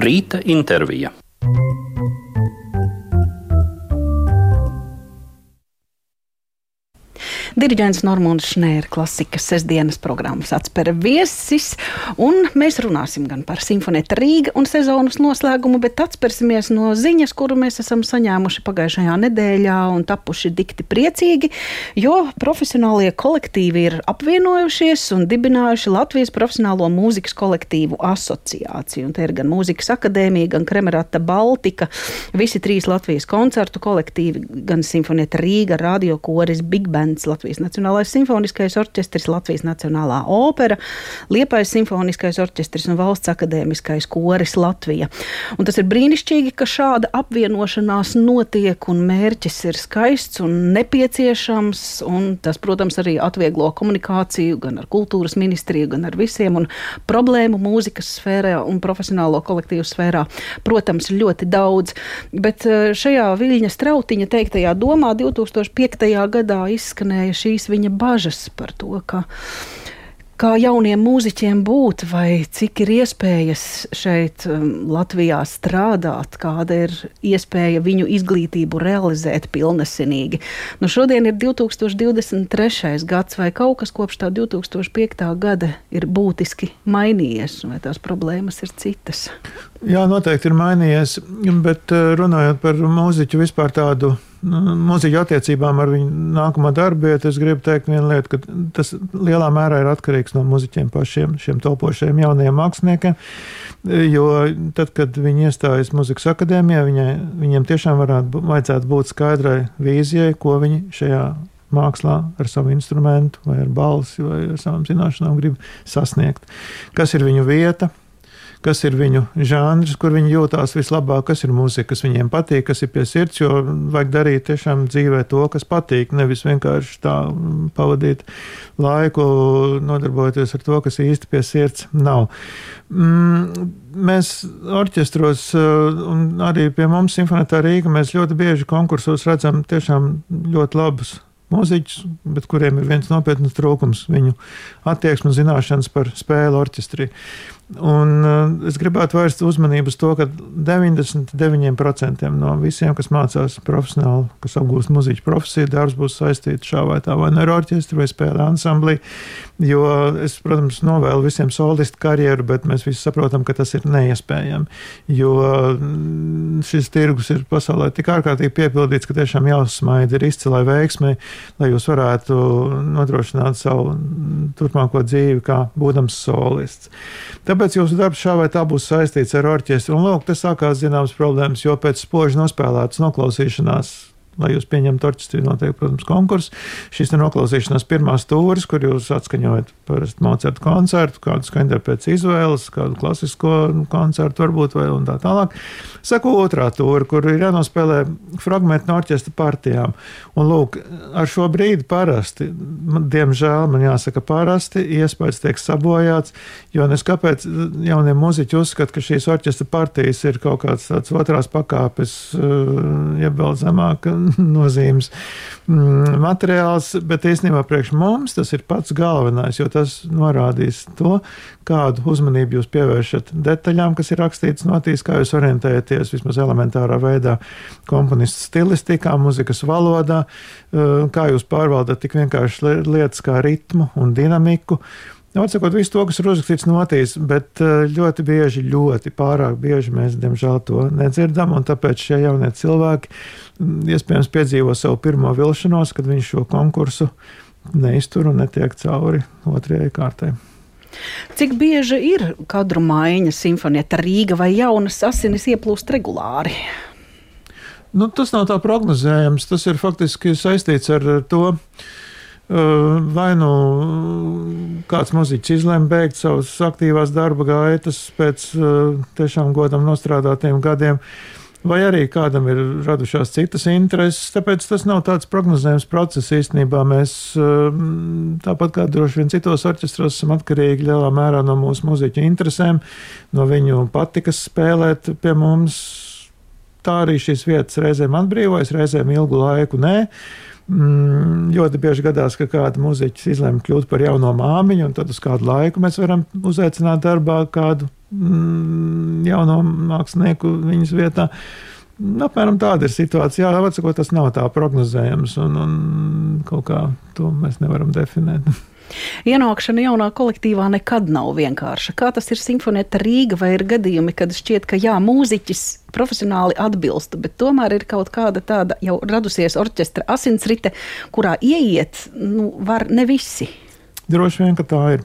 Rīta intervija. Diriģents Normons Šnēra, klasikas sestdienas programmas atspēra viesis, un mēs runāsim gan par simfonētu Rīga un sezonas noslēgumu, bet atspērsimies no ziņas, kuru mēs esam saņēmuši pagājušajā nedēļā un tapuši dikti priecīgi, jo profesionālie kolektīvi ir apvienojušies un dibinājuši Latvijas profesionālo mūzikas kolektīvu asociāciju. Un te ir gan mūzikas akadēmija, gan Kremerata Baltika, visi trīs Latvijas koncertu kolektīvi, gan simfonēta Rīga, radio koris, Big Bands, Latvijas Nacionālais simfoniskais orķestris, Latvijas Nacionālā opera, Liepais simfoniskais orķestris un Valsts akadēmiskais koris Latvija. Un tas ir brīnišķīgi, ka šāda apvienošanās notiek un mērķis ir skaists un nepieciešams. Un tas, protams, arī atvieglo komunikāciju gan ar kultūras ministriju, gan ar visiem. Un problēmu mūzikas sfērā un profesionālo kolektīvu sfērā, protams, ļoti daudz. Bet eh, šajā Viļņa strautiņa teiktajā domā 2005. gadā izskanēja izskanēja šīs viņa bažas par to, ka kā jauniem mūziķiem būt, vai cik ir iespējas šeit um, Latvijā strādāt, kāda ir iespēja viņu izglītību realizēt pilnesinīgi. Nu, šodien ir 2023. gads, vai kaut kas kopš tā 2005. gada ir būtiski mainījies, vai tās problēmas ir citas? Jā, noteikti ir mainījies, bet uh, runājot par mūziķu vispār tādu Nu, mūziķu attiecībām ar viņu nākamo darbu, es gribu teikt vienu lietu, ka tas lielā mērā ir atkarīgs no muzeķiem pašiem, šiem topošiem jaunajiem māksliniekiem. Jo tad, kad viņi iestājas muzikas akadēmijā, viņai, viņiem tiešām varētu, vajadzētu būt skaidrai vīzijai, ko viņi šajā mākslā ar savu instrumentu, vai ar balsi, vai ar savām zināšanām grib sasniegt. Kas ir viņu vieta, kas ir viņu žanrs, kur viņi jūtās vislabāk, kas ir mūzika, kas viņiem patīk, kas ir pie sirds. Jo vajag darīt tiešām dzīvē to, kas patīk, nevis vienkārši tā pavadīt laiku, nodarbojoties ar to, kas īsti pie sirds nav. Mm, mēs orķestros, uh, un arī pie mums Simfonētā Rīga, mēs ļoti bieži konkursos redzam tiešām ļoti labus mūziķus, bet kuriem ir viens nopietns trūkums - viņu attieksme un zināšanas par spēli orķestrī. Un uh, es gribētu vērst uzmanību uz to, ka 99% no visiem, kas mācās profesionāli, kas apgūst muziķu profesiju, darbs būs saistīts šā vai tā, vai no nu orķestra vai spēlē ansamblī. Jo es, protams, novēlu visiem solistu karjeru, bet mēs visi saprotam, ka tas ir neiespējami. Jo mm, šis tirgus ir pasaulē tik ārkārtīgi piepildīts, ka tiešām jāuzsmaida ir izcilai veiksmai, lai jūs varētu nodrošināt savu turpmāko dzīvi kā būdams solists. Tāpēc Kāpēc jūsu darbs šā vai tā būs saistīts ar orķestri? Un lūk, te sākās zināmas problēmas, jo pēc spoži nospēlētas noklausīšanās lai jūs pieņemtu orķestrī, notiek, protams, konkurss. Šis ir noklausīšanās pirmās stūris, kur jūs atskaņojat parasti Mocerta koncertu, kādu skaņdarbu pēc izvēles, kādu klasisko koncertu varbūt vai un tā tālāk. Sako otrā tūra, kur ir jānospēlē fragmenti no orķestra partijām. Un lūk, ar šo brīdi parasti, diemžēl man jāsaka parasti, iespējas tiek sabojāts, jo nes kāpēc jaunie muziķi uzskata, ka šīs orķestra partijas ir kaut kāds tāds otrās pakāpes, eh, jeb vēl zemāk nozīmes mm, materiāls, bet īstenībā priekš mums tas ir pats galvenais, jo tas norādīs to, kādu uzmanību jūs pievēršat detaļām, kas ir rakstītas notīs, kā jūs orientējaties vismaz elementārā veidā komponistu stilistikā, muzikas valodā, eh, kā jūs pārvaldat tik vienkārši lietas kā ritmu un dinamiku. Atsakot visu to, kas ir uzrakstīts notīs, bet eh, ļoti bieži, ļoti pārāk bieži mēs, diemžēl, to nedzirdam, un tāpēc šie jaunie cilvēki mm, iespējams piedzīvo savu pirmo vilšanos, kad viņš šo konkursu neiztur un netiek cauri otrajai kārtai. Cik bieži ir kadru maiņa simfonieta Rīga vai jaunas asinis ieplūst regulāri? Nu, tas nav tā prognozējams. Tas ir faktiski saistīts ar to, uh, Vai nu kāds muzeķis izlēma beigt savas aktīvās darba gaitas pēc tiešām godam nostrādātiem gadiem, vai arī kādam ir radušās citas intereses. Tāpēc tas nav tāds prognozējums process. Īstenībā mēs tāpat kā droši vien citos orķestros esam atkarīgi lielā mērā no mūsu muzeķu interesēm, no viņu patikas spēlēt pie mums. Tā arī šīs vietas reizēm atbrīvojas, reizēm ilgu laiku nē. Mm, ļoti bieži gadās, ka kāda muzeķis izlemj kļūt par jauno māmiņu, un tad uz kādu laiku mēs varam uzaicināt darbā kādu mm, jauno mākslinieku viņas vietā. Nu, apmēram tāda ir situācija. Jā, atsakot, tas nav tā prognozējams, un, un kaut kā to mēs nevaram definēt. Ienākšana jaunā kolektīvā nekad nav vienkārša. Kā tas ir simfonēta Rīga, vai ir gadījumi, kad šķiet, ka jā, mūziķis profesionāli atbilst, bet tomēr ir kaut kāda tāda jau radusies orķestra asinsrite, kurā ieiet nu, var ne visi. Droši vien, ka tā ir.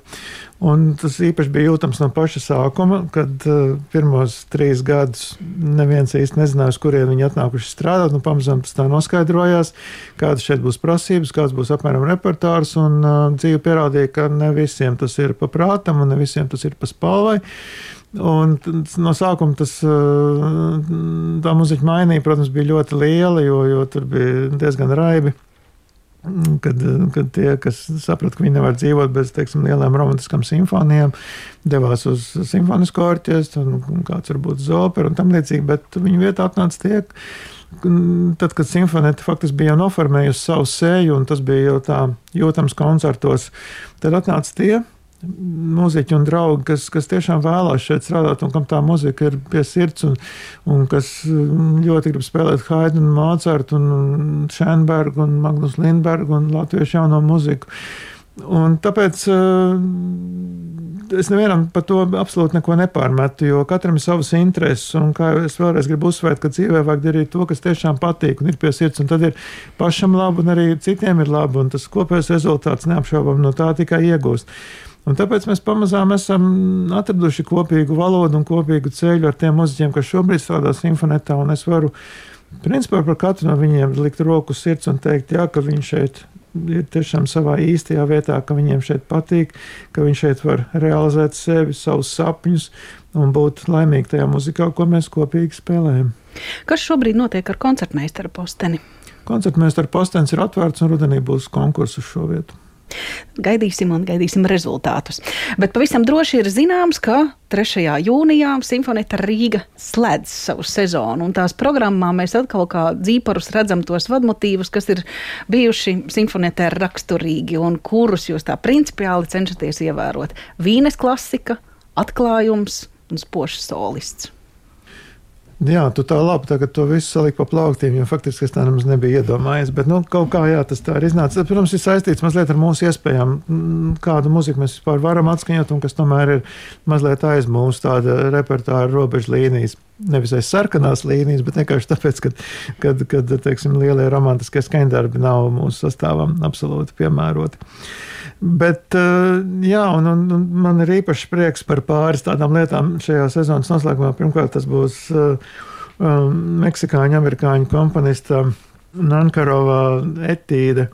Un tas īpaši bija jūtams no paša sākuma, kad uh, pirmos trīs gadus neviens īsti nezināja, uz kurien viņi atnākuši strādāt. Nu, pamazām tas tā noskaidrojās, kādas šeit būs prasības, kāds būs apmēram repertārs. Un uh, dzīve pierādīja, ka ne visiem tas ir pa prātam un ne visiem tas ir pa spalvai. Un no sākuma tas, uh, tā muziķa mainīja, protams, bija ļoti liela, jo, jo tur bija diezgan raibi. Kad, kad tie, kas saprata, ka viņi nevar dzīvot bez teiksim, lielām romantiskām simfonijām, devās uz simfonisko orķestru, un, kāds varbūt uz operu un tam līdzīgi, bet viņu vietā atnāca tie, tad, kad simfonēta faktiski bija noformējusi savu seju, un tas bija jau tā jūtams koncertos, tad atnāca tie, mūziķi un draugi, kas, kas tiešām vēlās šeit strādāt, un kam tā muzika ir pie sirds, un, un kas mm, ļoti grib spēlēt Haidnu, Mozartu, un Šenbergu, un Magnus Lindbergu un latviešu jauno muziku. Un tāpēc uh, es nevienam par to absolūti neko nepārmetu, jo katram ir savas intereses. Un kā es vēlreiz gribu uzsvērt, ka dzīvē vajag darīt to, kas tiešām patīk un ir pie sirds. Un tad ir pašam labi, un arī citiem ir labi. Un tas kopējais rezultāts neapšaubām no tā tikai iegūst. Un tāpēc mēs pamazām esam atraduši kopīgu valodu un kopīgu ceļu ar tiem muzeķiem, kas šobrīd strādā simfonetā. Es varu principā par katru no viņiem likt roku sirds un teikt, jā, ka viņš šeit ir tiešām savā īstajā vietā, ka viņiem šeit patīk, ka viņš šeit var realizēt sevi, savus sapņus un būt laimīgi tajā muzikā, ko mēs kopīgi spēlējam. Kas šobrīd notiek ar koncertmeistaru posteni? Koncertmeistaru postenis ir atvērts un rudenī būs konkurss uz šo vietu. Gaidīsim un gaidīsim rezultātus. Bet pavisam droši ir zināms, ka 3. jūnijā Simfonēta Rīga slēdz savu sezonu, un tās programmā mēs atkal kā dzīparus redzam tos vadmotīvus, kas ir bijuši Simfonētē raksturīgi un kurus jūs tā principiāli cenšaties ievērot. Vīnes klasika, atklājums un spošs solists. Jā, tu tā labi tagad to visu saliki pa plauktiem, jo faktiski es tā nemaz nebiju iedomājies. Bet, nu, kaut kā jā, tas tā ir iznācis. Tas, protams, ir saistīts mazliet ar mūsu iespējām, mm, kādu muziku mēs vispār varam atskaņot, un kas tomēr ir mazliet aiz mūsu tāda repertuāra robežu līnijas. Nevis aiz sarkanās līnijas, bet vienkārši tāpēc, ka kad, kad, teiksim, lielie romantiskie skaņdarbi nav mūsu sastāvam absolūti piemēroti. Bet, eh, jā, un, un, un man ir īpašs prieks par pāris tādām lietām šajā sezonas noslēgumā. Pirmkārt, tas būs um, meksikāņu, amerikāņu komponista Nankarova etīde.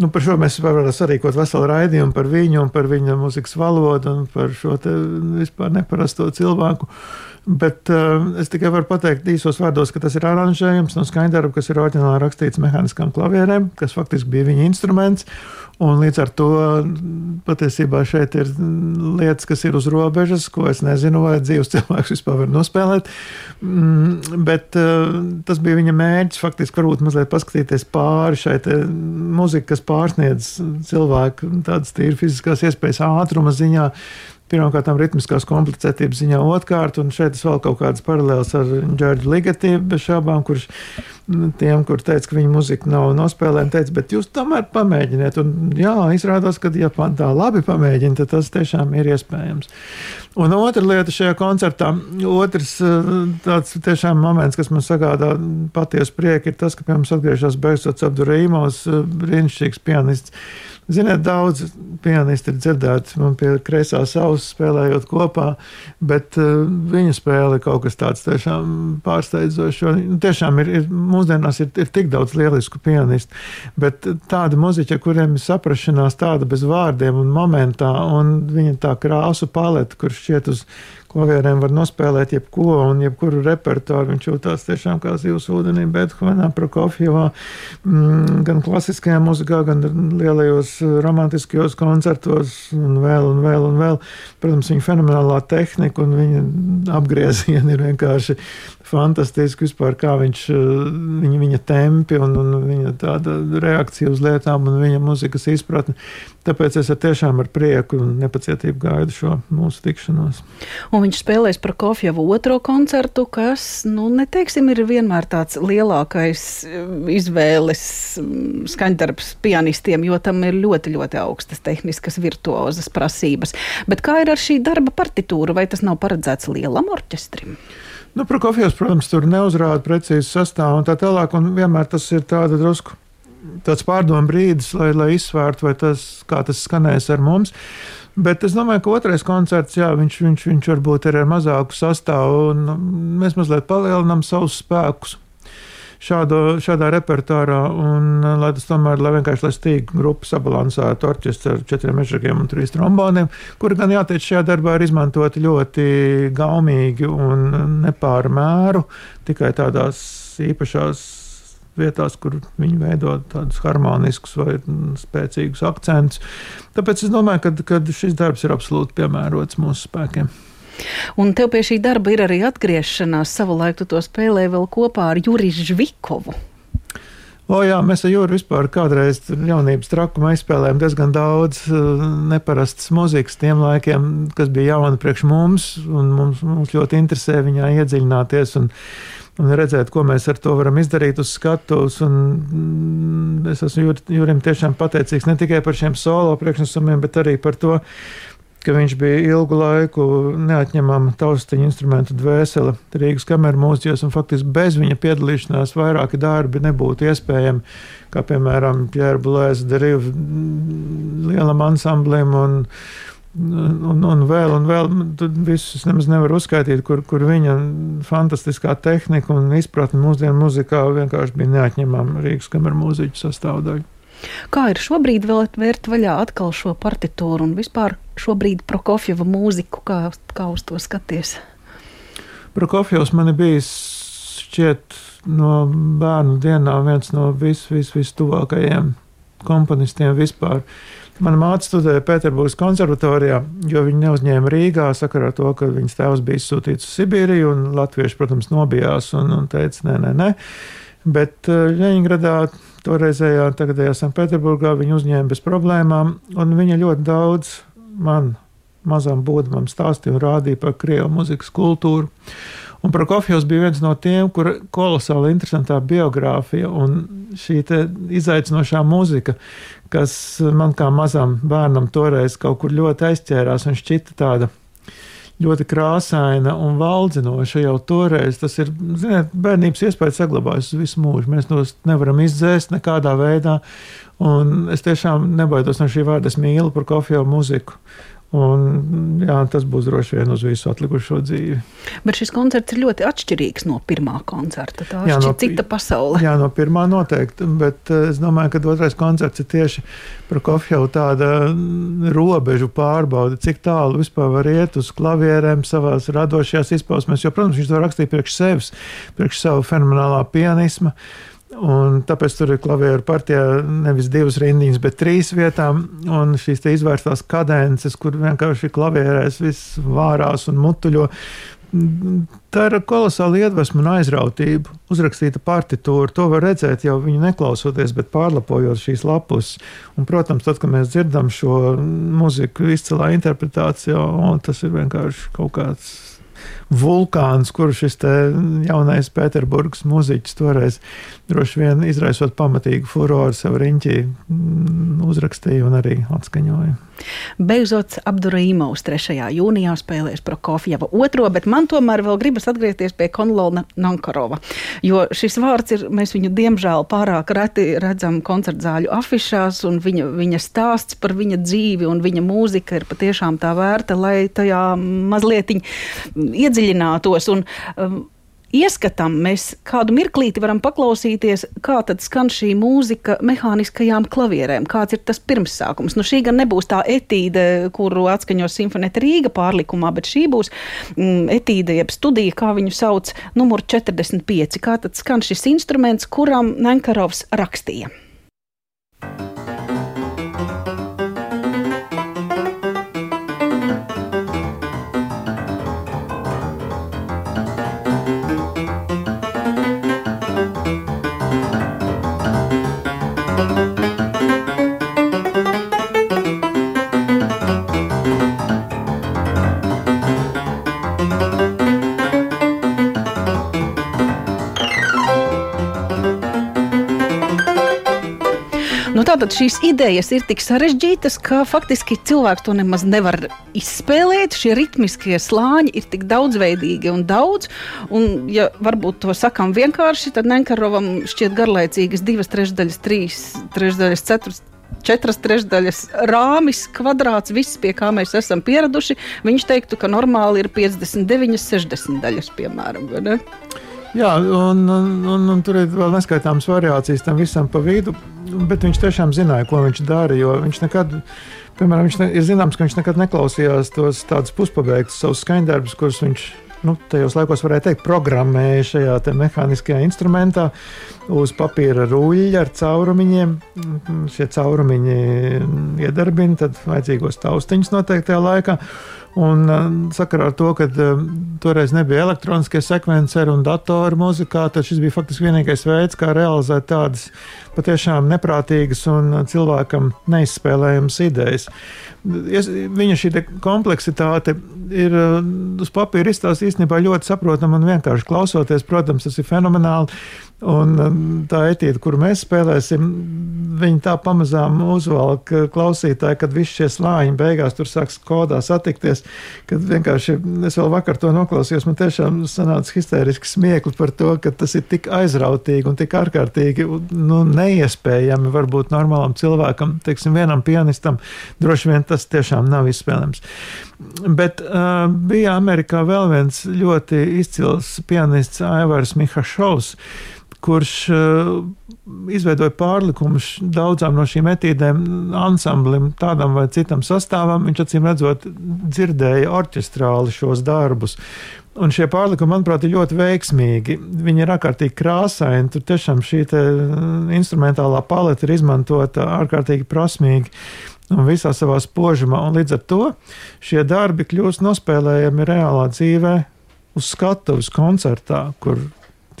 Nu, par šo mēs varam sarīkot veselu raidījumu par viņu un par viņa muzikas valodu un par šo vispār neparasto cilvēku. Bet uh, es tikai varu pateikt īsos vārdos, ka tas ir aranžējums no skaņdarba, kas ir oriģināli rakstīts mehāniskām klavierēm, kas faktiski bija viņa instruments. Uh, Un līdz ar to patiesībā šeit ir lietas, kas ir uz robežas, ko es nezinu, vai dzīves cilvēks vispār var nospēlēt. Mm, bet uh, tas bija viņa mērķis faktiski varbūt mazliet paskatīties pāri šai muzikai, kas pārsniedz cilvēku tādas tīri fiziskās iespējas ātruma ziņā. Pirmkārt, ritmiskās komplicētības ziņā, otrkārt, un šeit es vēl kaut kādas paralēlas ar Džordžu Ligatīvu, bez šābām, kurš tiem, kur teica, ka viņa muzika nav nospēlējama, teica, bet jūs tomēr pamēģiniet. Un jā, izrādās, ka, ja tā labi pamēģina, tad tas tiešām ir iespējams. Un otra lieta šajā koncertā, otrs tāds tiešām moments, kas man sagādā patiesu prieku, ir tas, ka pie mums atgriežas Beisots Abdurīmovs, brīnišķīgs pianists Ziniet, daudz pianisti ir dzirdēti man pie kreisās auss spēlējot kopā, bet uh, viņa spēle kaut kas tāds tiešām pārsteidzošs. Nu, tiešām ir, ir mūsdienās ir, ir tik daudz lielisku pianistu, bet tāda muziķa, kuriem ir saprašanās tāda bez vārdiem un momentā, un viņa tā krāsu paleta, kur šķiet uz klavierēm var nospēlēt jebko un jebkuru repertuāru. Viņš jūtās tiešām kā zivs ūdenī, Bethovenā, Prokofjevā, mm, gan klasiskajā muzikā, gan lielajos romantiskajos koncertos un vēl un vēl un vēl. Protams, viņa fenomenālā tehnika un viņa apgriezieni ir vienkārši fantastiski vispār, kā viņš, viņa, viņa tempi un, un viņa tāda reakcija uz lietām un viņa muzikas izpratne. Tāpēc es ar tiešām ar prieku un nepacietību gaidu šo mūsu tikšanos. Un viņš spēlēs par Kofjevu otro koncertu, kas, nu, neteiksim, ir vienmēr tāds lielākais mm, izvēles mm, skaņdarbs pianistiem, jo tam ir ļoti, ļoti augstas tehniskas virtuozas prasības. Bet kā ir ar šī darba partitūru, vai tas nav paredzēts lielam orķestrim? Nu, Prokofjevs, protams, tur neuzrāda precīzi sastāvu un tā tālāk, un vienmēr tas ir tāda drusku tāds pārdomu brīdis, lai, lai izsvērtu, vai tas, tas skanēs ar mums. Bet es domāju, ka otrais koncerts, jā, viņš, viņš, viņš varbūt ir ar mazāku sastāvu, un mēs mazliet palielinām savus spēkus šādo, šādā repertuārā. Un, lai tas tomēr, lai vienkārši lai stīga grupa sabalansētu orķestru ar četriem mežģiem un trīs tromboniem, kuri gan jāteic šajā darbā ir izmantoti ļoti gaumīgi un nepārmēru, tikai tādās īpašās vietās, kur viņi veido tādus harmoniskus vai spēcīgus akcentus. Tāpēc es domāju, ka, šis darbs ir absolūti piemērots mūsu spēkiem. Un tev pie šī darba ir arī atgriešanās. Savulaik tu to spēlēji vēl kopā ar Juriju Žvikovu. O, jā, mēs ar Jūru vispār kādreiz jaunības trakumā izspēlējām diezgan daudz uh, neparastas muzikas tiem laikiem, kas bija jauna priekš mums, un mums, mums ļoti interesē viņā iedziļināties. Un, un redzēt, ko mēs ar to varam izdarīt uz skatuves. Mm, es esmu Jūr, Jūrim tiešām pateicīgs ne tikai par šiem solo priekšnesumiem, bet arī par to, ka viņš bija ilgu laiku neatņemama taustiņa instrumentu dvēsele Rīgas kameras mūzijos, un faktiski bez viņa piedalīšanās vairāki darbi nebūtu iespējami, kā piemēram Pjēra Bulēza derīva lielam ansamblim un Un, un vēl, un vēl, tad visus nemaz nevar uzskaitīt, kur, kur viņa fantastiskā tehnika un izpratne mūsdienu muzikā vienkārši bija neatņemama Rīgas kameras mūziķu sastāvdaļa. Kā ir šobrīd vēl vērt vaļā atkal šo partitūru un vispār šobrīd Prokofjeva mūziku, kā, kā uz to skaties? Prokofjevs man ir bijis šķiet no bērnu dienām viens no vis, vis, vis tuvākajiem komponistiem vispār. Uh, Mana māte studēja Pēterburgas konservatorijā, jo viņa neuzņēma Rīgā sakarā ar to, ka viņas tēvs bija sūtīts uz Sibīriju, un latvieši, protams, nobijās un, un teica, nē, nē, nē. Bet Ļeņģeradā, uh, toreizējā, tagadējā Sanktpēterburgā, viņa uzņēma bez problēmām, un viņa ļoti daudz man, mazam būdamam, stāstīja un rādīja par krievu muzikas kultūru. Un Prokofjevs bija viens no tiem, kur kolosāli interesantā biogrāfija un šī izaicinošā muzika, kas man kā mazam bērnam toreiz kaut kur ļoti aizķērās un šķita tāda ļoti krāsaina un valdzinoša jau toreiz. Tas ir, ziniet, bērnības iespēja saglabājas visu mūžu. Mēs tos nevaram izdzēst nekādā veidā. Un es tiešām nebaidos no šī vārda. Es mīlu par kofiju mūziku. Un, jā, tas būs droši vien uz visu atlikušo dzīvi. Bet šis koncerts ir ļoti atšķirīgs no pirmā koncerta. Tā ir no, cita pasaule. Jā, no pirmā noteikti. Bet eh, es domāju, ka otrais koncerts ir tieši par kofiju tāda robežu pārbaude, cik tālu vispār var iet uz klavierēm savā radošajās izpausmēs. Jo, protams, viņš to rakstīja priekš sevis, priekš savu fenomenālā pianismu. Un tāpēc tur ir klavieru partijā nevis divas rindiņas, bet trīs vietām. Un šīs izvērstās kadences, kur vienkārši klavierēs viss vārās un mutuļo. Tā ir kolosāla iedvesma un aizrautība. Uzrakstīta partitūra, to var redzēt jau viņu neklausoties, bet pārlapojot šīs lapus. Un, protams, tad, kad mēs dzirdam šo muziku izcilā interpretācijā, tas ir vienkārši kaut kāds vulkāns, kur šis jaunais Pēterburgas mūziķis toreiz droši vien izraisot pamatīgu furoru sev riņķī mm, uzrakstīja un arī atskaņoja. Beidzot, Abdurīmovs 3. jūnijā spēlēs Prokofjeva otro, bet man tomēr vēl gribas atgriezties pie Konlona Nankarova, jo šis vārds ir, mēs viņu diemžēl pārāk reti redzam koncertzāļu afišās, un viņa, viņa stāsts par viņa dzīvi un viņa mūzika ir patiešām tā vērta, lai tajā mazliet iedziļinātos. Un, um, ieskatam, mēs kādu mirklīti varam paklausīties, kā tad skan šī mūzika mehāniskajām klavierēm, kāds ir tas pirmsākums. Nu, šī gan nebūs tā etīde, kuru atskaņos Simfonēta Rīga pārlikumā, bet šī būs mm, etīde, jeb studija, kā viņu sauc, numur 45. Kā tad skan šis instruments, kuram Nenkarovs rakstīja? Tātad šīs idejas ir tik sarežģītas, ka faktiski cilvēks to nemaz nevar izspēlēt. Šie ritmiskie slāņi ir tik daudzveidīgi un daudz. Un, ja varbūt to sakām vienkārši, tad Nenkarovam šķiet garlaicīgas divas trešdaļas, trīs trešdaļas, ceturtas četras trešdaļas rāmis, kvadrāts, viss, pie kā mēs esam pieraduši. Viņš teiktu, ka normāli ir 59, 60 daļas, piemēram. Jā, un, un, un, un tur ir vēl neskaitāmas variācijas tam visam pa vidu, bet viņš tiešām zināja, ko viņš dara. Viņš nekad, piemēram, viņš ne, ir zināms, ka viņš nekad neklausījās tos tādus puspabeigtus savus skaņdarbus, kurus viņš nu, tajos laikos varēja teikt, programmēja šajā mehāniskajā instrumentā uz papīra ruļļa ar caurumiņiem. Šie caurumiņi iedarbina tad vajadzīgos taustiņus noteiktajā laikā. Un sakarā ar to, ka toreiz nebija elektroniskie sekvenceri un datori muzikā, tad šis bija faktiski vienīgais veids, kā realizēt tādas patiešām neprātīgas un cilvēkam neizspēlējamas idejas. Viņa šī kompleksitāte ir uz papīra izstāstīta īstenībā ļoti saprotama un vienkārši klausoties. Protams, tas ir fenomenāli. Un tā etīda, kuru mēs spēlēsim, viņi tā pamazām uzvelk klausītāju, kad visi šie slāņi beigās tur sāks kodā satikties. Kad vienkārši es vēl vakar to noklausījos, man tiešām sanāca histēriski smiekli par to, ka tas ir tik aizrautīgi un tik ārkārtīgi nu, neiespējami varbūt normālam cilvēkam, teiksim, vienam pianistam. Droši vien tas tiešām nav izspēlējams. Bet uh, bija Amerikā vēl viens ļoti izcils pianists Aivars Mihašovs kurš uh, izveidoja pārlikumus daudzām no šīm etīdēm, ansamblim, tādam vai citam sastāvam. Viņš acīm redzot, dzirdēja orķestrāli šos darbus. Un šie pārlikumi, manuprāt, ir ļoti veiksmīgi. Viņi ir ārkārtīgi krāsaini. Tur tiešām šī mm, instrumentālā paleta ir izmantota ārkārtīgi prasmīgi un visā savā spožumā. Un līdz ar to šie darbi kļūst nospēlējami reālā dzīvē, uz skatuves koncertā, kur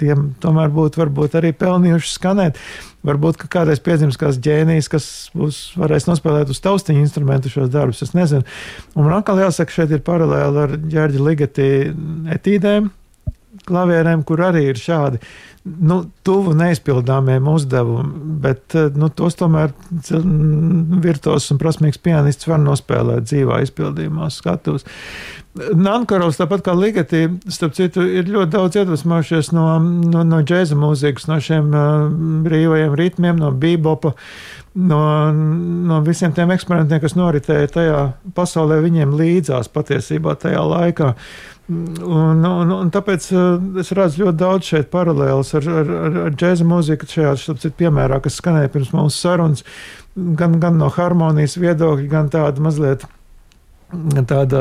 tiem tomēr būtu varbūt arī pelnījuši skanēt. Varbūt kādreiz piedzims kāds ģēnijs, kas būs, varēs nospēlēt uz taustiņu instrumentu šos darbus. Es nezinu. Un man atkal jāsaka, šeit ir paralēli ar ģērģa ligati etīdēm, klavierēm, kur arī ir šādi nu, tuvu neizpildāmiem uzdevumiem, bet nu, tos tomēr virtuos un prasmīgs pianists var nospēlēt dzīvā izpildījumā, skatos. Nankarovs, tāpat kā Ligati, starp citu, ir ļoti daudz iedvesmojušies no, no, no džēza mūzikas, no šiem uh, brīvajiem ritmiem, no bebopa, no, no visiem tiem eksperimentiem, kas noritēja tajā pasaulē viņiem līdzās patiesībā tajā laikā. Un, un, un tāpēc es redzu ļoti daudz šeit paralēlus ar, ar, ar, ar džēza mūziku šajā citu, piemērā, kas skanēja pirms mūsu sarunas, gan, gan no harmonijas viedokļa, gan tāda mazliet tāda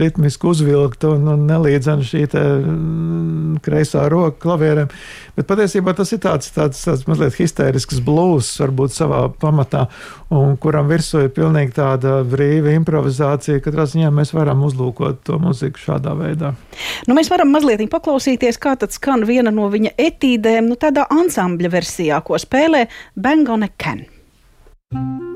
ritmiski uzvilkta un, un nelīdzena šī mm, kreisā roka klavierēm. Bet patiesībā tas ir tāds, tāds, tāds mazliet histērisks blūzs, varbūt savā pamatā, un kuram virsū ir pilnīgi tāda brīva improvizācija. Katrā ziņā mēs varam uzlūkot to muziku šādā veidā. Nu, mēs varam mazliet paklausīties, kā tad skan viena no viņa etīdēm, nu, tādā ansambļa versijā, ko spēlē Bengone Ken. thank you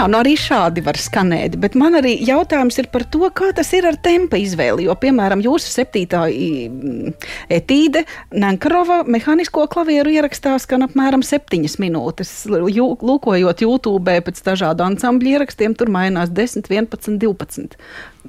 Jā, nu arī šādi var skanēt, bet man arī jautājums ir par to, kā tas ir ar tempa izvēli. Jo, piemēram, jūsu septītā etīde Nankarova mehānisko klavieru ierakstā skan apmēram septiņas minūtes. Jū, lūkojot YouTube pēc dažādu ansambļu ierakstiem, tur mainās 10, 11, 12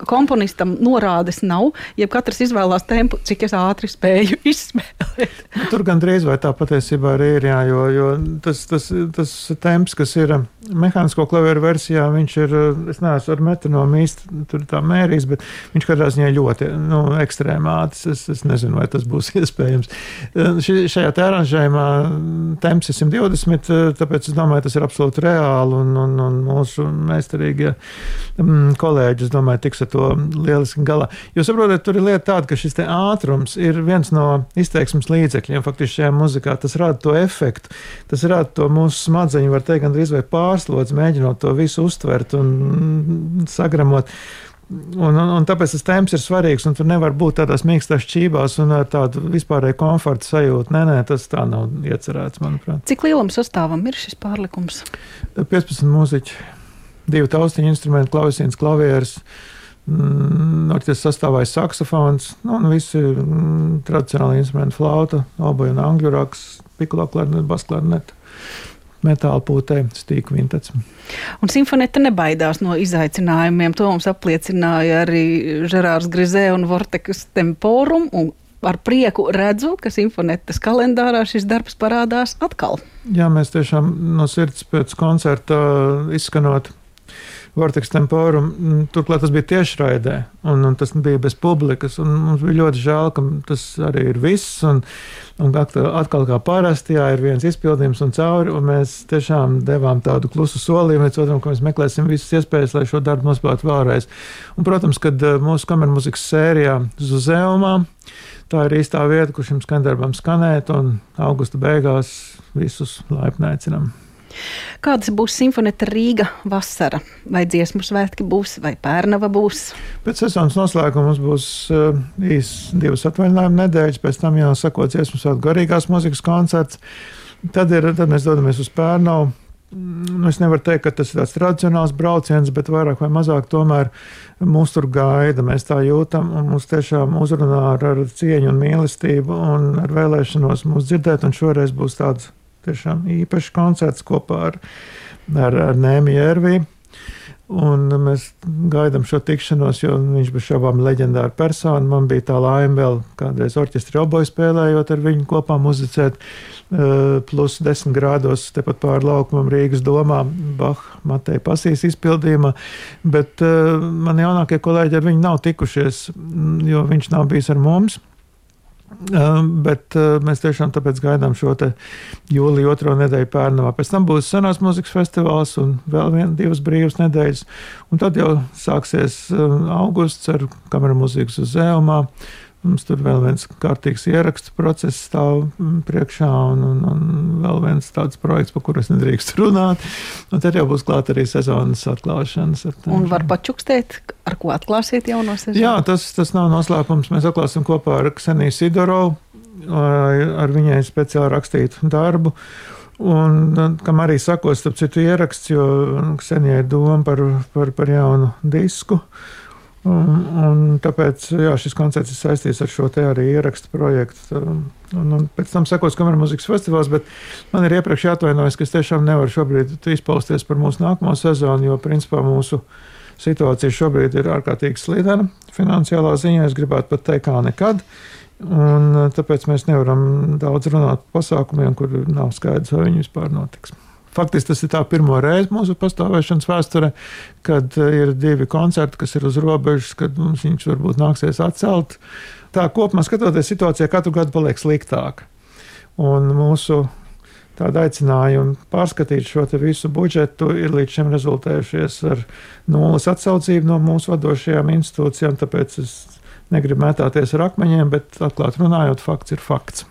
komponistam norādes nav, ja katrs izvēlās tempu, cik es ātri spēju izspēlēt. Nu, tur gandrīz vai tā patiesībā arī ir, jā, jo, jo tas, tas, tas temps, kas ir mehānisko klavieru versijā viņš ir, es neesmu ar metronomu īsti tur tā mērījis, bet viņš katrā ziņā ļoti nu, ekstrēmāts. Es, es nezinu, vai tas būs iespējams. Ši, šajā te aranžējumā temps ir 120, tāpēc es domāju, tas ir absolūti reāli un, un, un mūsu meistarīgie mm, kolēģi, es domāju, tiks ar to lieliski galā. Jūs saprotat, tur ir lieta tāda, ka šis ātrums ir viens no izteiksmes līdzekļiem. Faktiski šajā muzikā tas rada to efektu, tas rada to mūsu smadzeņu, var teikt, gandrīz vai pārslodzi, mēģinot to visu uztvert un sagramot. Un, un, un tāpēc tas temps ir svarīgs, un tur nevar būt tādās mīkstās čībās un ar tādu vispārēju komforta sajūtu. Nē, nē, tas tā nav iecerēts, manuprāt. Cik lielam sastāvam ir šis pārlikums? 15 mūziķi, divi taustiņu instrumenti, klausīns, klavieris. Mm, Orķestras sastāvā ir saksofons, nu, un visi mm, tradicionāli instrumenti, flauta, oboja un angļu raks, piklo klarneta, bas klarneta metāla pūtē, stīku vintets. Un simfonēta nebaidās no izaicinājumiem. To mums apliecināja arī Žerārs Grizē un Vortekas Temporum. Un ar prieku redzu, ka simfonētas kalendārā šis darbs parādās atkal. Jā, mēs tiešām no sirds pēc koncerta izskanot Vortex Temporum. Mm, turklāt tas bija tiešraidē, un, un tas bija bez publikas. Mums bija ļoti žēl, ka tas arī ir viss. Un, un atkal, kā parasti, jā, ir viens izpildījums un cauri. Un mēs tiešām devām tādu klusu solījumu līdz otram, ka mēs meklēsim visas iespējas, lai šo darbu nospēlētu vēlreiz. Un, protams, kad eh, mūsu kameras mūzikas sērijā Zuzeumā. Tā ir īstā vieta, kur šim skandarbam skanēt, un augusta beigās visus laipni aicinām. Kādas būs simfonēta Rīga vasara? Vai dziesmu svētki būs, vai pērnava būs? Pēc sezonas noslēguma mums būs uh, īsi divas atvaļinājuma nedēļas, pēc tam jau sakot dziesmu svētku garīgās mūzikas koncerts. Tad, ir, tad mēs dodamies uz Pērnavu. Nu, es nevaru teikt, ka tas ir tāds tradicionāls brauciens, bet vairāk vai mazāk tomēr mūs tur gaida. Mēs tā jūtam, un mums tiešām uzrunā ar, ar cieņu un mīlestību un ar vēlēšanos mūs dzirdēt. Un šoreiz būs tāds tiešām īpašs koncerts kopā ar, ar, ar Nēmiju Erviju. Un mēs gaidām šo tikšanos, jo viņš bija šaubām leģendāra persona. Man bija tā laime vēl kādreiz orķestra oboju spēlējot ar viņu kopā muzicēt. Eh, plus 10 grādos tepat pāri laukumam Rīgas domā, Baha, Mateja Pasīs izpildījumā. Bet uh, man jaunākie kolēģi ar viņu nav tikušies, jo viņš nav bijis ar mums. Bet mēs tiešām tāpēc gaidām šo jūliju otro nedēļu pērnavā. Pēc tam būs senās mūzikas festivāls un vēl viena, divas brīvas nedēļas. Un tad jau sāksies augusts ar kameru mūzikas uz Zēlumā. Mums tur vēl viens kārtīgs ierakstu process stāv mm, priekšā, un, un, un vēl viens tāds projekts, par kuru es nedrīkstu runāt. Un tad jau būs klāta arī sezonas atklāšanas. Un var pačukstēt, ar ko atklāsiet jauno sezonu? Jā, tas, tas nav noslēpums. Mēs atklāsim kopā ar Kseniju Sidorovu, ar viņai speciāli rakstītu darbu. Un, kam arī sakos, starp citu, ieraksts, jo Ksenijai doma par, par, par jaunu disku. Uh, Un, un tāpēc jā, šis koncerts ir saistīts ar šo te arī ierakstu projektu. Un, un pēc tam sekos kameras mūzikas festivāls, bet man ir iepriekš jāatvainojas, ka es tiešām nevaru šobrīd izpausties par mūsu nākamo sezonu, jo principā mūsu situācija šobrīd ir ārkārtīgi slidena. Finansiālā ziņā es gribētu pat teikt, kā nekad. Un tāpēc mēs nevaram daudz runāt par pasākumiem, kur nav skaidrs, vai viņi vispār notiks. Faktiski tas ir tā pirmo reizi mūsu pastāvēšanas vēsturē, kad eh, ir divi koncerti, kas ir uz robežas, kad mums viņš varbūt nāksies atcelt. Tā kopumā skatoties, situācija katru gadu paliek sliktāka. Un mūsu tāda aicinājuma pārskatīt šo visu budžetu ir līdz šim rezultējušies ar nulles atsaucību no mūsu vadošajām institūcijām. Tāpēc es negribu mētāties ar akmeņiem, bet atklāti runājot, fakts ir fakts.